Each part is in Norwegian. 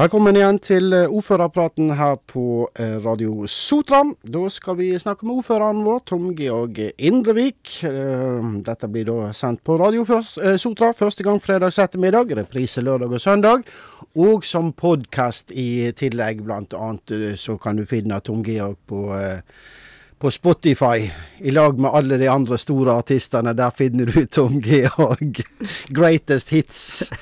Velkommen igjen til eh, ordførerpraten her på eh, Radio Sotra. Da skal vi snakke med ordføreren vår, Tom Georg Indrevik. Eh, dette blir da sendt på Radio Sotra første gang fredags ettermiddag. Reprise lørdag og søndag. Og som podkast i tillegg, blant annet, så kan du finne Tom Georg på på Spotify i lag med alle de andre store artistene. Der finner du Tom Georg. Greatest hits.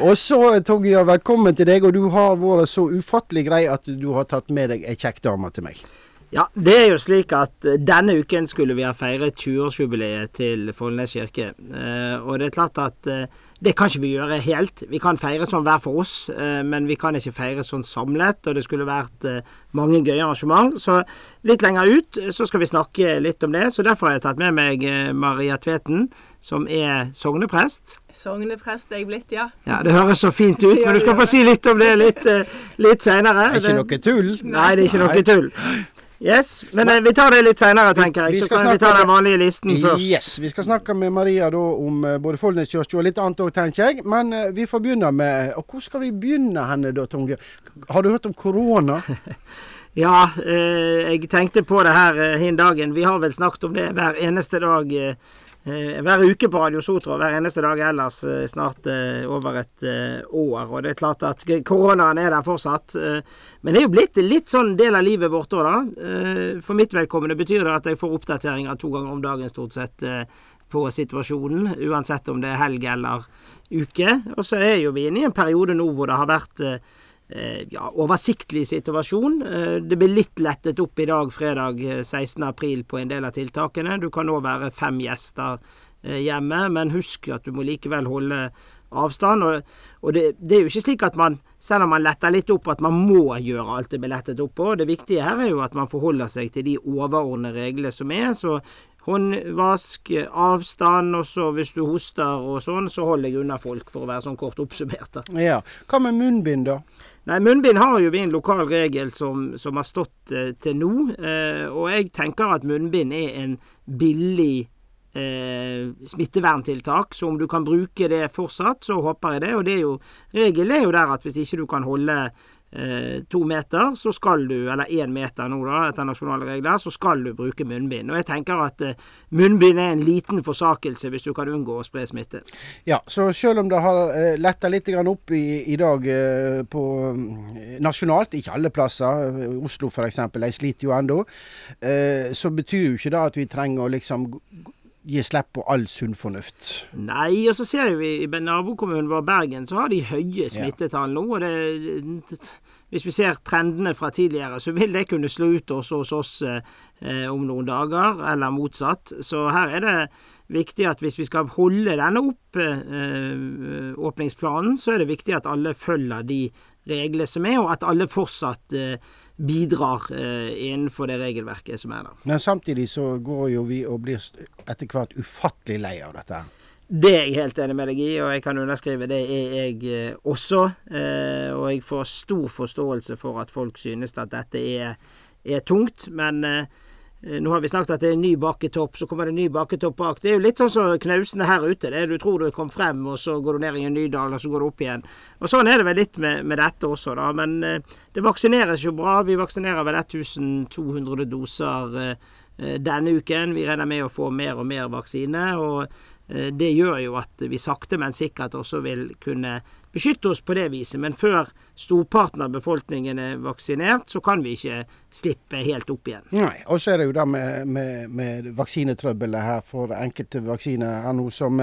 Og så, Tom Georg, velkommen til deg. Og du har vært så ufattelig grei at du har tatt med deg ei kjekk dame til meg. Ja, det er jo slik at uh, denne uken skulle vi ha feiret 20-årsjubileet til Follnes kirke. Uh, og det er klart at uh, det kan ikke vi gjøre helt. Vi kan feire sånn hver for oss, men vi kan ikke feire sånn samlet. Og det skulle vært mange gøye arrangement. Så litt lenger ut så skal vi snakke litt om det. Så derfor har jeg tatt med meg Maria Tveten, som er sogneprest. Sogneprest er jeg blitt, ja. Ja, Det høres så fint ut, men du skal få si litt om det litt, litt seinere. Det er ikke noe tull? Nei, det er ikke noe tull. Yes, men, men eh, vi tar det litt seinere, tenker jeg. Så kan vi ta den vanlige listen først. Yes, Vi skal snakke med Maria da om uh, både Follnes kirke og litt annet òg, tenker jeg. Men uh, vi får begynne med Og hvor skal vi begynne henne da, Tonge? Har du hørt om korona? ja, eh, jeg tenkte på det her hin dagen. Vi har vel snakket om det hver eneste dag Eh, hver uke på Radio Sotra, hver eneste dag ellers, eh, snart eh, over et år. Og det er klart at koronaen er der fortsatt. Men det er jo blitt litt sånn del av livet vårt òg, da. For mitt vedkommende betyr det at jeg får oppdateringer to ganger om dagen stort sett på situasjonen, uansett om det er helg eller uke. Og så er jo vi inne i en periode nå hvor det har vært Eh, ja, oversiktlig situasjon. Eh, det blir litt lettet opp i dag, fredag 16.4, eh, på en del av tiltakene. Du kan nå være fem gjester hjemme, men husk at du må likevel holde avstand. Og, og det, det, er jo ikke slik at man, selv om man letter litt opp, at man må gjøre alt det blir lettet opp på. Det viktige her er jo at man forholder seg til de overordnede reglene som er. Så håndvask, avstand, og så hvis du hoster og sånn, så holder jeg unna folk, for å være sånn kort oppsummert. Ja. Hva med munnbind, da? Nei, munnbind har jo vi en lokal regel som, som har stått eh, til nå. Eh, og jeg tenker at munnbind er en billig eh, smitteverntiltak. Så om du kan bruke det fortsatt, så håper jeg det. Og det er jo, regelen er jo der at hvis ikke du kan holde to meter, så skal du, eller én meter nå da, etter nasjonale regler, så skal du bruke munnbind. Og jeg tenker at eh, munnbind er en liten forsakelse hvis du kan unngå å spre smitte. Ja, så selv om det har eh, letta litt opp i, i dag eh, på mm, nasjonalt, ikke alle plasser, Oslo f.eks., de sliter jo ennå, eh, så betyr jo ikke det at vi trenger å liksom gi slipp på all sunn fornuft. Nei, og så ser vi i nabokommunen vår Bergen, så har de høye smittetall nå. og det, Hvis vi ser trendene fra tidligere, så vil det kunne slå ut også hos oss eh, om noen dager, eller motsatt. Så her er det viktig at hvis vi skal holde denne opp, eh, åpningsplanen, så er det viktig at alle følger de reglene som er, og at alle fortsatt eh, bidrar eh, innenfor det regelverket som er der. Men samtidig så går jo vi og blir etter hvert ufattelig lei av dette. Det er jeg helt enig med deg i, og jeg kan underskrive det er jeg eh, også. Eh, og jeg får stor forståelse for at folk synes at dette er, er tungt. Men eh, nå har vi snakket at det er en ny bakketopp, så kommer det en ny bakketopp bak. Det er jo litt sånn som knausene her ute. det Du tror du kom frem, og så går du ned i en ny dal, og så går du opp igjen. Og Sånn er det vel litt med, med dette også, da. Men eh, det vaksineres jo bra. Vi vaksinerer vel 1200 doser eh, eh, denne uken. Vi regner med å få mer og mer vaksine. og eh, det gjør jo at vi sakte, men sikkert også vil kunne beskytte oss på det viset. Men før storparten av befolkningen er vaksinert, så kan vi ikke slippe helt opp igjen. Nei, Og så er det jo det med, med, med vaksinetrøbbelet her for enkelte vaksiner her nå som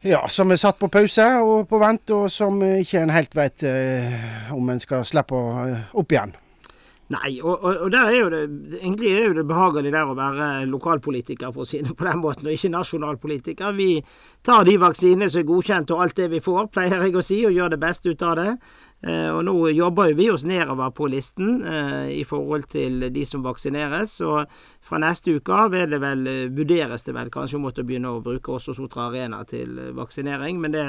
ja, som er satt på pause og på vent, og som ikke en helt vet eh, om en skal slippe opp igjen. Nei, og, og, og, er det egentlig er jo det behagelig der å være lokalpolitiker, for å si det på den måten, og ikke nasjonalpolitiker. Vi tar de vaksinene som er godkjent og alt det vi får, pleier jeg å si, og gjør det beste ut av det. Eh, og nå jobber jo vi oss nedover på listen eh, i forhold til de som vaksineres. Og fra neste uke av vil det vel eh, vurderes det vel kanskje å måtte begynne å bruke også Sotra Arena til vaksinering. Men det,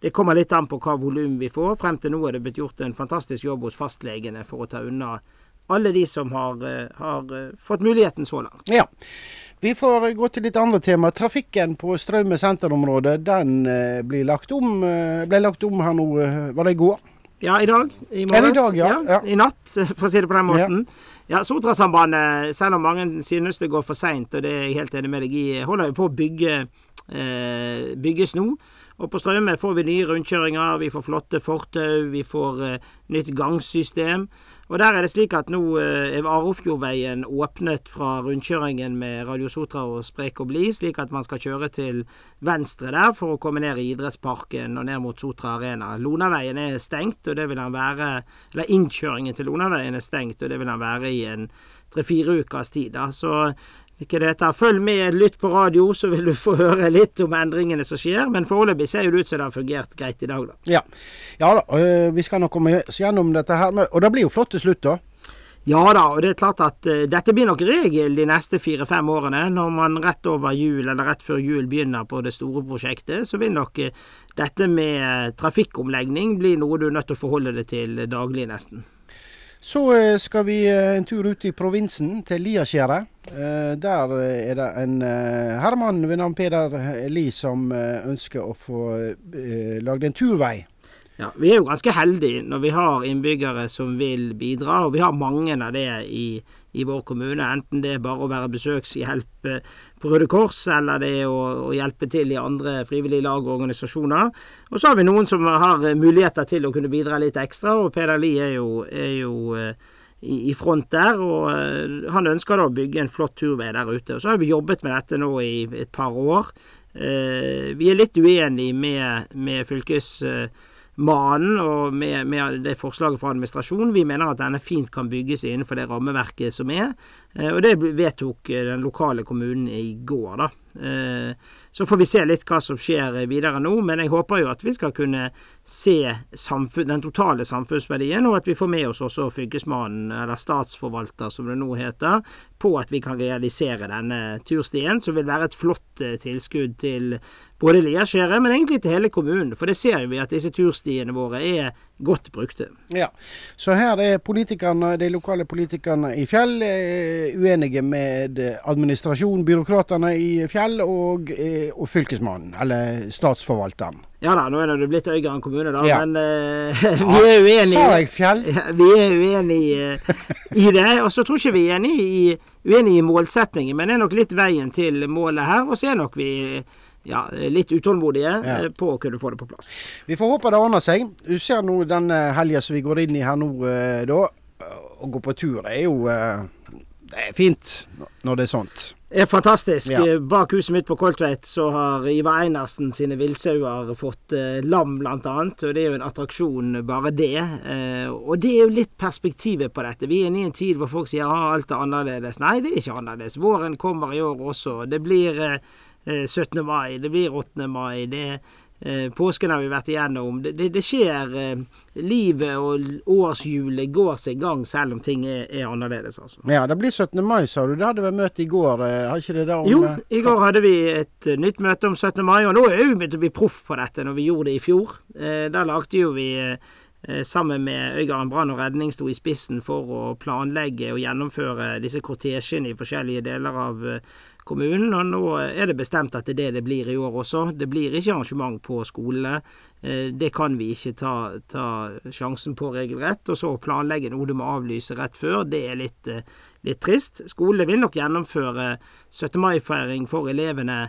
det kommer litt an på hva volum vi får. Frem til nå er det blitt gjort en fantastisk jobb hos fastlegene for å ta unna alle de som har, eh, har eh, fått muligheten så langt. Ja. Vi får gå til litt andre tema. Trafikken på Straume senterområde den eh, blir lagt om, ble lagt om her nå, var det i går? Ja, i dag. I morges. dag, ja. Ja. I natt, for å si det på den måten. Ja, Sotrasambandet, selv om mange synes det går for seint, og det er jeg helt enig med deg i, holder jo på å bygge, eh, bygges nå. Og på Straume får vi nye rundkjøringer, vi får flotte fortau, vi får eh, nytt gangsystem. Og der er det slik at nå eh, er Arofjordveien åpnet fra rundkjøringen med Radio Sotra og Sprek og Bli, slik at man skal kjøre til venstre der for å komme ned i idrettsparken og ned mot Sotra Arena. Lonaveien er stengt, og det vil han være Eller innkjøringen til Lonaveien er stengt, og det vil han være i en tre-fire ukers tid. da, så ikke det. Følg med, lytt på radio, så vil du få høre litt om endringene som skjer. Men foreløpig ser det ut som det har fungert greit i dag, da. Ja, ja da, øh, vi skal nok komme oss gjennom dette her. Og det blir jo flott til slutt, da. Ja da, og det er klart at uh, dette blir nok regel de neste fire-fem årene. Når man rett over jul, eller rett før jul, begynner på det store prosjektet, så vil nok uh, dette med trafikkomlegning bli noe du er nødt til å forholde deg til daglig, nesten. Så øh, skal vi øh, en tur ut i provinsen, til Liaskjæret. Eh, Der er det en herremann ved navn Peder Li som ønsker å få lagd en turvei. Ja, Vi er jo ganske heldige når vi har innbyggere som vil bidra, og vi har mange av det i, i vår kommune. Enten det er bare å være besøkshjelp eh, på Røde Kors, eller det er å, hjelpe til i andre frivillige lag og organisasjoner. Og så har vi noen som har eh, muligheter til å kunne bidra litt ekstra, og Peder Lie er jo, er jo eh, i, i front der, og han ønsker da å bygge en flott turvei der ute. Og så har vi jobbet med dette nå i et par år. Vi er litt uenige med, med fylkes... Mannen og med, med, det forslaget fra administrasjonen. Vi mener at denne fint kan bygges innenfor det rammeverket som er. Eh, og det vedtok eh, den lokale kommunen i går, da. Eh, så får vi se litt hva som skjer videre nå, men jeg håper jo at vi skal kunne se den totale samfunnsverdien, og at vi får med oss også fylkesmannen, eller statsforvalter som det nå heter, på at vi kan realisere denne turstien, som vil være et flott tilskudd til både Liaskjæret, men egentlig til hele kommunen. For det ser vi at disse turstiene våre er godt brukte. Ja, Så her er politikerne, de lokale politikerne i Fjell eh, uenige med administrasjonen, byråkratene i Fjell og, eh, og fylkesmannen, eller statsforvalteren. Ja da, nå er det blitt Øygarden kommune, da, Ja. men uh, vi er uenige. Sa jeg Fjell? Vi er uenige i det. Og så tror ikke vi er enige i, uenige i målsettingen, men det er nok litt veien til målet her. Og så er nok vi ja, litt utålmodige Ja. eh, på å kunne få det på plass. Vi får håpe det ordner seg. Du ser nå den helga som vi går inn i her nå, eh, da. Å gå på tur det er jo eh, Det er fint når det er sånt. Det er fantastisk. Ja. Bak huset mitt på Koltveit så har Ivar Einarsen sine villsauer fått eh, lam, blant annet. Og det er jo en attraksjon, bare det. Eh, og det er jo litt perspektivet på dette. Vi er inne i en tid hvor folk sier at alt er annerledes. Nei, det er ikke annerledes. Våren kommer i år også. Det blir eh, 17. mai, det blir 8. mai. det eh, Påsken har vi vært igjennom. Det, det, det skjer eh, Livet og årshjulet går i gang selv om ting er, er annerledes, altså. Ja, det blir 17. mai, sa du. Det hadde vi møte i går. eh, Har ikke det der? om Jo, eh, i går hadde vi et eh, nytt møte om 17. mai, og nå er vi begynt å bli proff på dette når vi gjorde det i fjor. Eh, da lagde jo vi eh, sammen med Øygarden brann og redning sto i spissen for å planlegge og gjennomføre disse kortesjene i forskjellige deler av eh, kommunen, og nå er det bestemt at det er det det blir i år også. Det blir ikke arrangement på skolene. Eh, Det kan vi ikke ta, ta sjansen på regelrett. Og så planlegge noe du må avlyse rett før, det er litt, eh, litt trist. Skolene vil nok gjennomføre 17. mai-feiring for elevene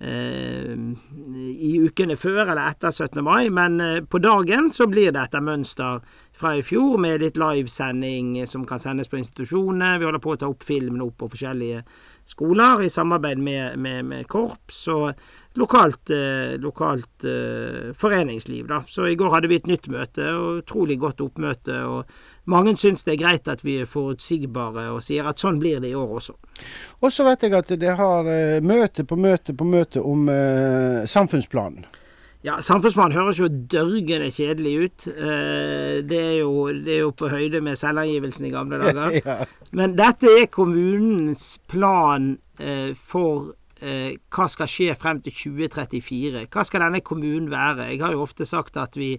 eh, i ukene før eller etter 17. mai, men på dagen så blir det etter mønster fra i fjor, med litt livesending som kan sendes på institusjonene. Vi holder på å ta opp film nå på forskjellige skoler i samarbeid med, med, med korps og lokalt, eh, lokalt eh, foreningsliv. Da. Så i går hadde vi et nytt møte, og utrolig godt oppmøte. og Mange syns det er greit at vi er forutsigbare, og sier at sånn blir det i år også. Og så vet jeg at det har eh, møte på møte på møte om eh, samfunnsplanen. Ja, Samfunnsmann høres jo dørgende kjedelig ut. Eh, det, er jo, det er jo på høyde med selvangivelsen i gamle dager. ja. Men dette er kommunens plan eh, for eh, hva skal skje frem til 2034. Hva skal denne kommunen være? Jeg har jo ofte sagt at vi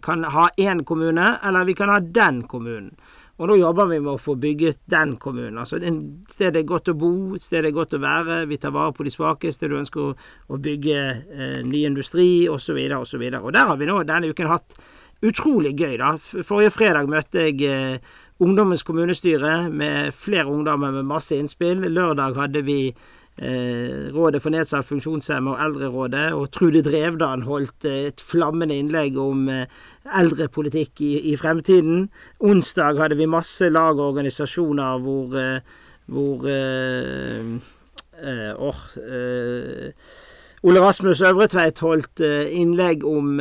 kan ha én kommune, eller vi kan ha den kommunen. Og nå jobber vi med å få bygget den kommunen. Altså et sted det er godt å bo, et sted det er godt å være. Vi tar vare på de svakeste. Du ønsker å, å bygge eh, ny industri, osv., osv. Og og der har vi nå denne uken hatt utrolig gøy, da. Forrige fredag møtte jeg eh, Ungdommens kommunestyre med flere ungdommer med masse innspill. Lørdag hadde vi Rådet for nedsatt funksjonshemme og Eldrerådet, og Trude Drevdan holdt eh, et flammende innlegg om eh, eldrepolitikk i, i, fremtiden. Onsdag hadde vi masse lag og organisasjoner hvor, eh, hvor eh, eh, Åh Ole Rasmus Øvretveit holdt innlegg om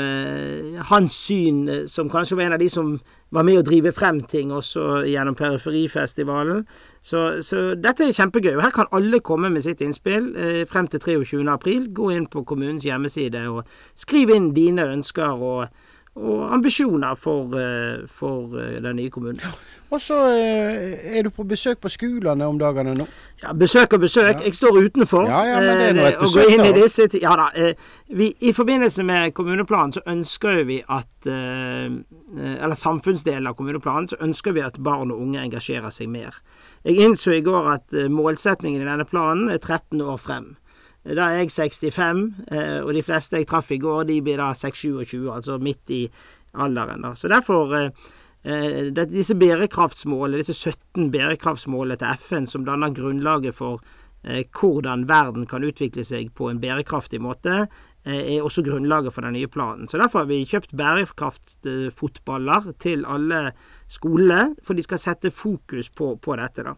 hans syn, som kanskje var en av de som var med å drive frem ting også gjennom Periferifestivalen. Så, så, dette er kjempegøy. Her kan alle komme med sitt innspill eh, frem til 23. april. Gå inn på kommunens hjemmeside og skriv inn dine ønsker og, og ambisjoner for, eh, for, eh, den nye kommunen. Og så eh, er du på besøk på skolene om dagene nå? Ja, besøk og besøk. Ja. Jeg står utenfor. Ja, ja, men det er nå et besøk, inn i disse Ja da. Vi, I forbindelse med kommuneplanen så ønsker vi at Eller samfunnsdelen av kommuneplanen så ønsker vi at barn og unge engasjerer seg mer. Jeg innså i går at målsetningen i denne planen er 13 år frem. Da er jeg 65, eh, og de fleste jeg traff i går, de blir da 6-27, altså midt i alderen. da. Så derfor eh, eh, Disse bærekraftsmålene, disse 17 bærekraftsmålene til FN som danner grunnlaget for hvordan verden kan utvikle seg på en bærekraftig måte, er også grunnlaget for den nye planen. Så Derfor har vi kjøpt bærekraftfotballer til alle skolene, for de skal sette fokus på, på dette. da.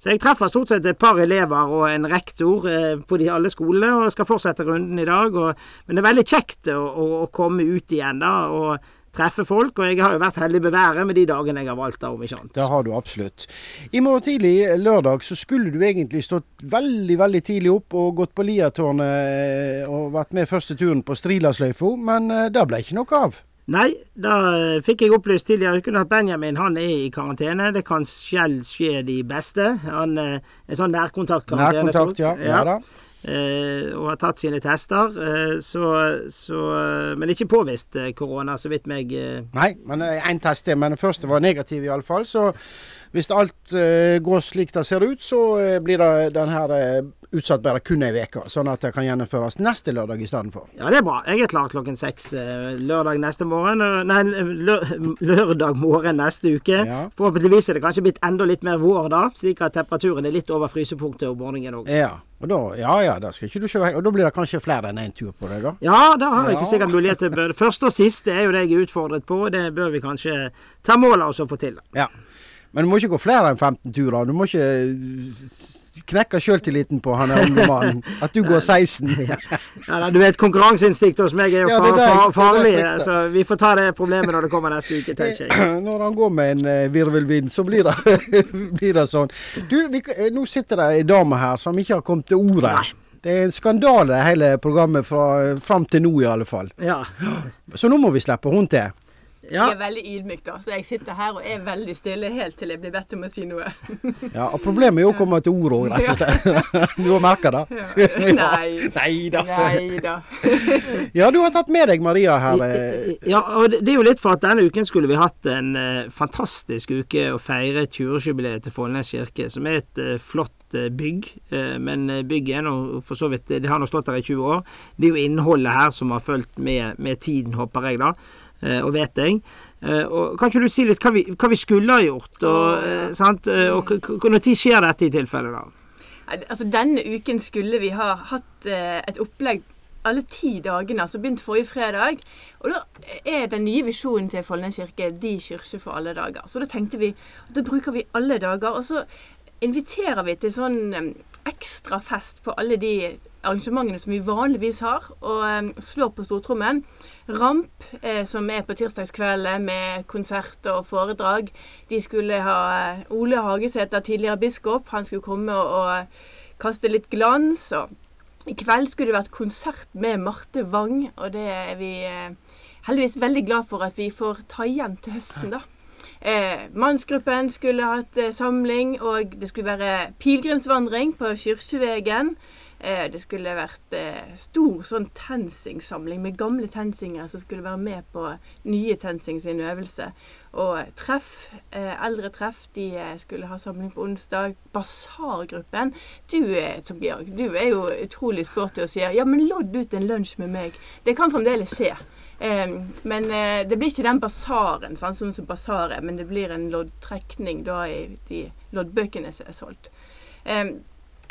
Så jeg treffer stort sett et par elever og en rektor eh, på de alle skolene, og skal fortsette runden i dag. Og, men det er veldig kjekt å, å, å, komme ut igjen da, og treffe folk. Og jeg har jo vært heldig med været med de dagene jeg har valgt, da, om ikke annet. Det har du absolutt. I morgen tidlig, lørdag, så skulle du egentlig stått veldig, veldig tidlig opp og gått på Liatårnet eh, og vært med første turen på Strilasløyfa, men eh, det ble ikke noe av. Nei, da fikk jeg opplyst tidligere at Benjamin han er i karantene. Det kan selv skje de beste. Han er eh, sånn nærkontaktkarantene. Nærkontakt, ja. ja. da. Eh, og har tatt sine tester. Eh, så, så, men ikke påvist korona, så vidt meg eh. Nei, men én test. Men den første var negativ iallfall. Så hvis alt uh, går slik det ser ut, så uh, blir det den her uh, utsatt bare kun ei uke. Sånn at det kan gjennomføres neste lørdag i stedet for. Ja, det er bra. Jeg er klar klokken seks lørdag neste morgen. Nei, lørdag morgen neste uke. Ja. Forhåpentligvis er det kanskje blitt enda litt mer vår da, slik at temperaturen er litt over frysepunktet om morgenen òg. Ja. Og da, ja ja, da skal ikke du kjøre Og da blir det kanskje flere enn én en tur på deg, da? Ja, da har jeg ikke sikkert mulighet til Første og siste er jo det jeg er utfordret på. Det bør vi kanskje ta mål av oss å få til. Ja. Men du må ikke gå flere enn 15 turer. Du må ikke knekke sjøltilliten på han unge mannen. At du går 16. ja. ja, du vet, konkurranseinstinktet hos meg er jo ja, far, far, farlig. Så vi får ta det problemet når det kommer neste uke, tenker jeg. Når han går med en uh, virvelvind, så blir det, blir det sånn. Du, vi, eh, nå sitter det ei dame her som ikke har kommet til ordet. Nei. Det er en skandale, hele programmet, fra, fram til nå i alle fall. Ja. Så nå må vi slippe hun til. Ja. Jeg er veldig ydmyk, da. Så jeg sitter her og er veldig stille helt til jeg blir bedt om å si noe. ja, og Problemet er jo å komme til ord òg, rett og slett. du har merka det? Nei. Nei da. Nei da. ja, du har tatt med deg Maria her. Eh. Ja, og det er jo litt for at denne uken skulle vi hatt en uh, fantastisk uke å feire 20-årsjubileet til Follnes kirke, som er et uh, flott bygg, men bygget er nå for så vidt Det har nå stått der i 20 år. Det er jo innholdet her som har fulgt med, med tiden, håper jeg, da. Eh, og vet jeg. Eh, og kan ikke du si litt hva vi, hva vi skulle ha gjort? Og, eh, sant? og når skjer dette i tilfelle, da? Altså, denne uken skulle vi ha hatt et opplegg alle ti dagene, altså begynt forrige fredag. Og da er den nye visjonen til Follnes kirke 'De kirke for alle dager'. Så da tenkte vi at da bruker vi alle dager. Og så inviterer vi til sånn ekstra fest på alle de arrangementene som vi vanligvis har, og um, slår på stortrommen. Ramp, eh, som er på tirsdagskvelden med konsert og foredrag. De skulle ha eh, Ole Hagesæter, tidligere biskop, han skulle komme og, kaste litt glans. og I kveld skulle det vært konsert med Marte Wang, og det er vi eh, heldigvis veldig glad for at vi får ta igjen til høsten, da. Eh, mannsgruppen skulle hatt eh, samling, og det skulle være pilegrimsvandring på Kyrkjevegen. Eh, det skulle vært eh, stor sånn TenSing-samling med gamle TenSinger som skulle være med på nye TenSing sin øvelse. Og treff, eh, eldre treff, de eh, skulle ha samling på onsdag. Basargruppen. Du, Tom Georg, du er jo utrolig sporty og sier ja, men lodd ut en lunsj med meg. Det kan fremdeles skje. Eh, men eh, det blir ikke den basaren, sånn som basaret, men det blir en loddtrekning da i de loddbøkene som er solgt. Eh,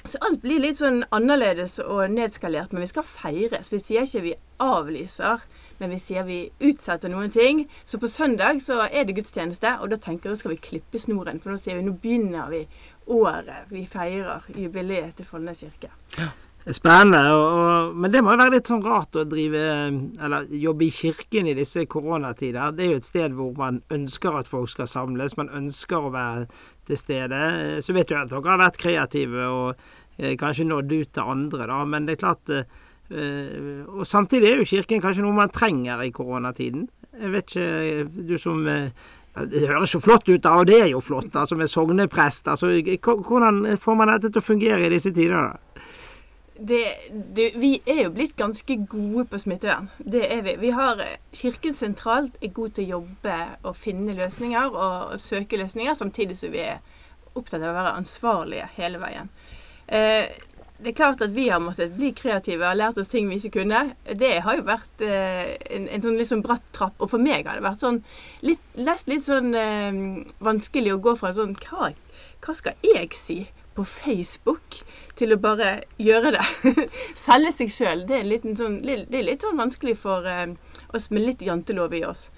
så alt blir litt sånn annerledes og nedskalert, men vi skal feires. Vi sier ikke vi avlyser, men vi sier vi utsetter noen ting. Så på søndag så er det gudstjeneste, og da tenker jeg skal vi klippe snoren. For nå sier vi nå begynner vi året vi feirer jubileet til Follnes kirke. Spennende, og, men det må jo være litt sånn rart å drive eller jobbe i kirken i disse koronatider. Det er jo et sted hvor man ønsker at folk skal samles, man ønsker å være til stede. Så vet jo at dere har vært kreative og eh, kanskje nådd ut til andre, da, men det er klart eh, Og samtidig er jo kirken kanskje noe man trenger i koronatiden. Jeg vet ikke, du som eh, det høres jo flott ut, da, og det er jo flott, altså med sogneprest. Altså, hvordan får man dette til å fungere i disse tider, da? Det, det, vi er jo blitt ganske gode på smittevern. Det er vi. vi har, eh, Kirken sentralt er god til å jobbe og finne løsninger og, og søke løsninger, samtidig som vi er opptatt av å være ansvarlige hele veien. Eh, det er klart at vi har måttet bli kreative og lært oss ting vi ikke kunne. Det har jo vært eh, en, en, sånn litt sånn bratt trapp. Og for meg har det vært sånn litt, litt sånn eh, vanskelig å gå fra sånn hva, hva skal jeg si? på Facebook til å bare gjøre det. Selge seg sjøl. Det, sånn, det, er litt sånn vanskelig for uh, oss med litt jantelov i oss.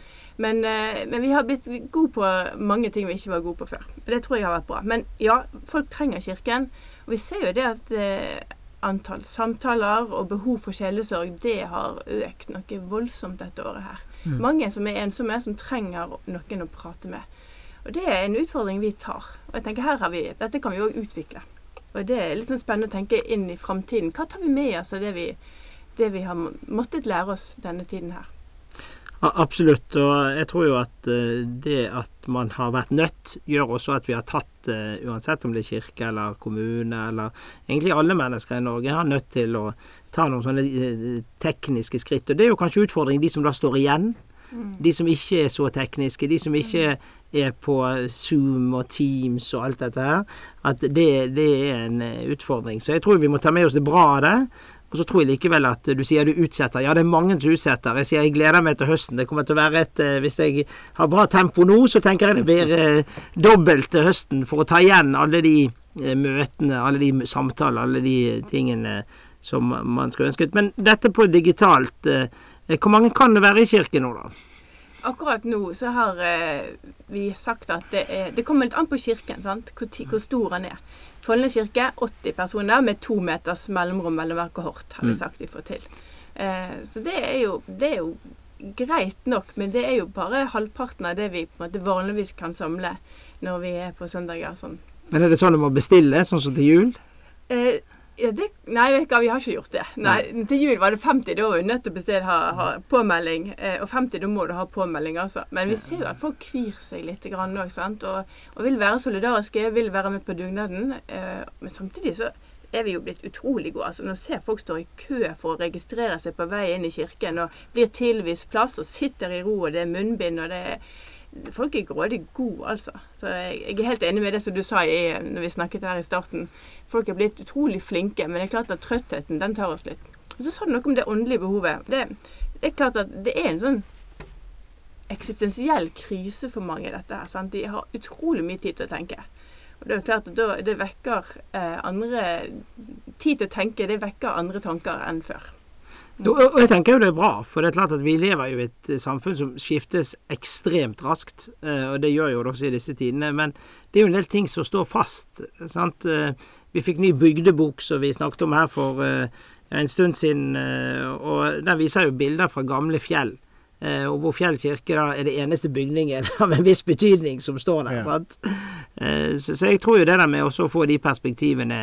Men, uh, men, vi har blitt gode på mange ting vi ikke var gode på før. Det tror jeg har vært bra. Men ja, folk trenger Kirken. Og vi ser jo det at eh, antall samtaler og behov for sjelesorg, det har økt noe voldsomt dette året her. Mm. Mange som er ensomme, som trenger noen å prate med. Og det er en utfordring vi tar. Og jeg tenker her har vi, Dette kan vi òg utvikle. Og det er litt sånn spennende å tenke inn i framtiden. Hva tar vi med oss av det vi, det vi har måttet lære oss denne tiden her? Absolutt, og jeg tror jo at eh, det at man har vært nødt, gjør også at vi har tatt, eh, uansett om det er kirke eller kommune eller egentlig alle mennesker i Norge, har nødt til å ta noen sånne eh, tekniske skritt. Og det er jo kanskje utfordringen de som da står igjen. De som ikke er så tekniske, de som ikke er på Zoom og Teams og alt dette her, at det, det, er en eh, utfordring. Så jeg tror vi må ta med oss det bra av det. Og så tror jeg likevel at du sier du utsetter. Ja, det er mange som utsetter. Jeg sier jeg gleder meg til høsten. Det kommer til å være et eh, Hvis jeg har bra tempo nå, så tenker jeg det blir eh, dobbelt til høsten for å ta igjen alle de møtene, alle de samtaler, alle de tingene som man skulle ønsket. Men dette på digitalt, hvor mange kan det være i kirken nå, da? Akkurat nå så har eh, vi sagt at det, er, det, kommer litt an på kirken, sant? Hvor, hvor stor den er. Follene kirke 80 personer med to meters mellomrom mellom hver kohort, har vi mm. sagt vi får til. Eh, så det er, jo, det er, jo, greit nok, men det er jo bare halvparten av det vi på en måte vanligvis kan samle når vi er på søndager. sånn. Men er det sånn du må bestille, sånn som til jul? Eh, ja, det, nei, ikke, vi har ikke gjort det. Nei. Til jul var det 50. Da var vi nødt til å bestille ha, ha påmelding. Eh, og 50, da må du ha påmelding, altså. Men vi ser jo at folk kvir seg litt grann òg, sant. Og, og, vil være solidariske, vil være med på dugnaden. Eh, men samtidig så er vi jo blitt utrolig gode. Altså, Når ser folk står i kø for å registrere seg på vei inn i kirken, og blir tilvist plass og sitter i ro, og det er munnbind, og det er Folk er grådig gode, altså. Så jeg, jeg, er helt enig med det som du sa i, når vi snakket her i starten. Folk er blitt utrolig flinke, men det er klart at trøttheten, den tar oss litt. Og så sa du noe om det åndelige behovet. Det, det, er klart at det er en sånn eksistensiell krise for mange, dette her. Sant? De har utrolig mye tid til å tenke. Og det er klart at det vekker eh, andre Tid til å tenke, det vekker andre tanker enn før. Og jeg tenker jo det er bra, for det er klart at vi lever jo i et samfunn som skiftes ekstremt raskt. Eh, og det gjør jo det også i disse tidene. Men det er jo en del ting som står fast. sant? Eh, vi fikk ny bygdebok som vi snakket om her for eh, en stund siden. Og den viser jo bilder fra gamle fjell. Og hvor Fjell kirke da er det eneste bygningen av en viss betydning som står der. Ja. sant? Så, så, jeg tror jo det der med å få de perspektivene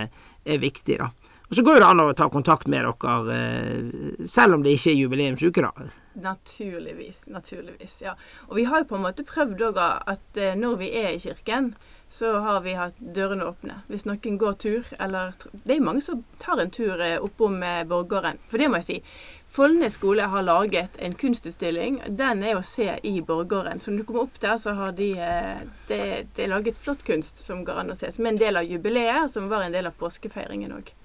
er viktig, da. Og så går det an å ta kontakt med dere, eh, selv om det ikke er jubileumsuke, da. Naturligvis. Naturligvis, ja. Og vi har jo på en måte prøvd òg at eh, når vi er i kirken, så har vi hatt dørene åpne. Hvis noen går tur, eller Det er mange som tar en tur eh, oppom Borggården. For det må jeg si. Follnes skole har laget en kunstutstilling. Den er å se i Borggården. Så når du kommer opp der, så har de det, de er laget flott kunst som går an å se. Som en del av jubileet, som var en del av påskefeiringen òg.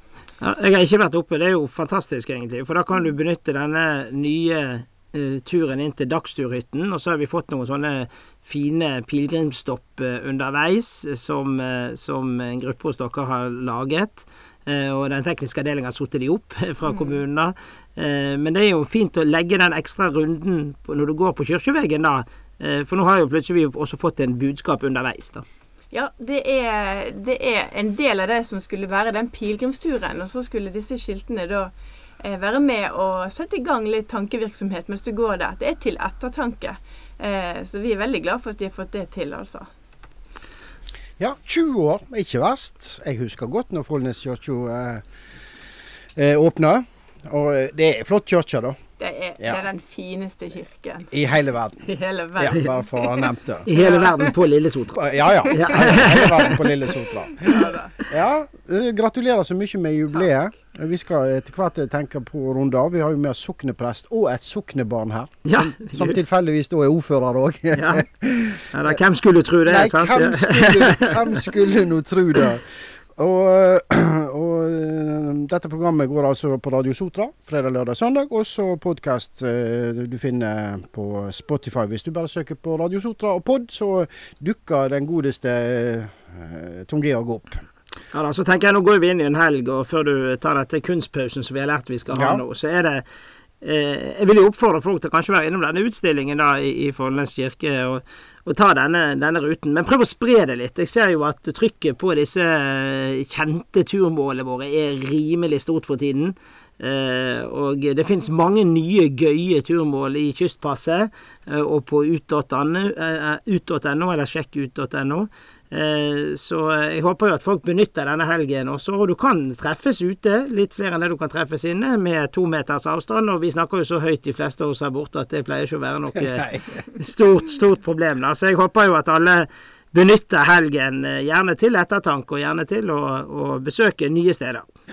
Ja, jeg har ikke vært oppe. Det er jo fantastisk, egentlig. For da kan du benytte denne nye uh, turen inn til Dagsturhytten. Og så har vi fått noen sånne fine pilegrimsstopp uh, underveis som, uh, som, en gruppe hos dere har laget. og den tekniske avdelinga har satt de opp fra mm. kommunen. da. men det er jo fint å legge den ekstra runden på, når du går på kirkeveggen, da. for nå har jo plutselig vi også fått en budskap underveis. da. Ja, det er, det er, en del av det som skulle være den pilegrimsturen. Og så skulle disse skiltene da eh, være med og sette i gang litt tankevirksomhet mens du går der. Det er til ettertanke. Eh, så vi er veldig glad for at de har fått det til, altså. Ja, 20 år er ikke verst. Jeg husker godt når Follnes kirke eh, eh, åpna. Og eh, det er flott kirke, da. Det er, ja. det er, den fineste kirken. I hele verden. I hele verden. Ja, bare for å ha nevnt det. I hele verden på Lille Sotra. Ja, ja. I hele verden på Lille Sotra. Ja, eh, gratulerer så mye med jubileet. Vi skal etter hvert tenke på å runde av. Vi har jo med oss sokneprest og et soknebarn her. Ja, som, som tilfeldigvis da er ordfører òg. ja. ja, hvem skulle tro det? Nei, sant? Hvem skulle, hvem skulle nå tro det? Og, og, eh, dette programmet går altså på Radio Sotra fredag, lørdag, søndag. Og så podkast eh, du finner på Spotify. Hvis du bare søker på Radio Sotra og pod, så dukker den godeste Tom Georg opp. Ja da, så tenker jeg Nå går vi inn i en helg, og før du tar dette kunstpausen som vi har lært vi skal ha ja. nå, så er det eh, Jeg vil jo oppfordre folk til kanskje være innom denne utstillingen da i, i Follnes kirke. og og ta denne, denne, ruten. Men prøv å spre det litt. Jeg ser jo at trykket på disse eh, kjente turmålene våre er rimelig stort for tiden. Uh, og det finnes mange nye, gøye turmål i Kystpasset og på ut.no, ut eller sjekkut.no. Eh, så jeg håper jo at folk benytter denne helgen også. Og du kan treffes ute, litt flere enn det du kan treffes inne, med to meters avstand. Og vi snakker jo så høyt de fleste av oss her borte at det pleier ikke å være noe stort, stort problem. Da. Så jeg håper jo at alle benytter helgen, eh, gjerne til ettertanke og gjerne til å, å besøke nye steder.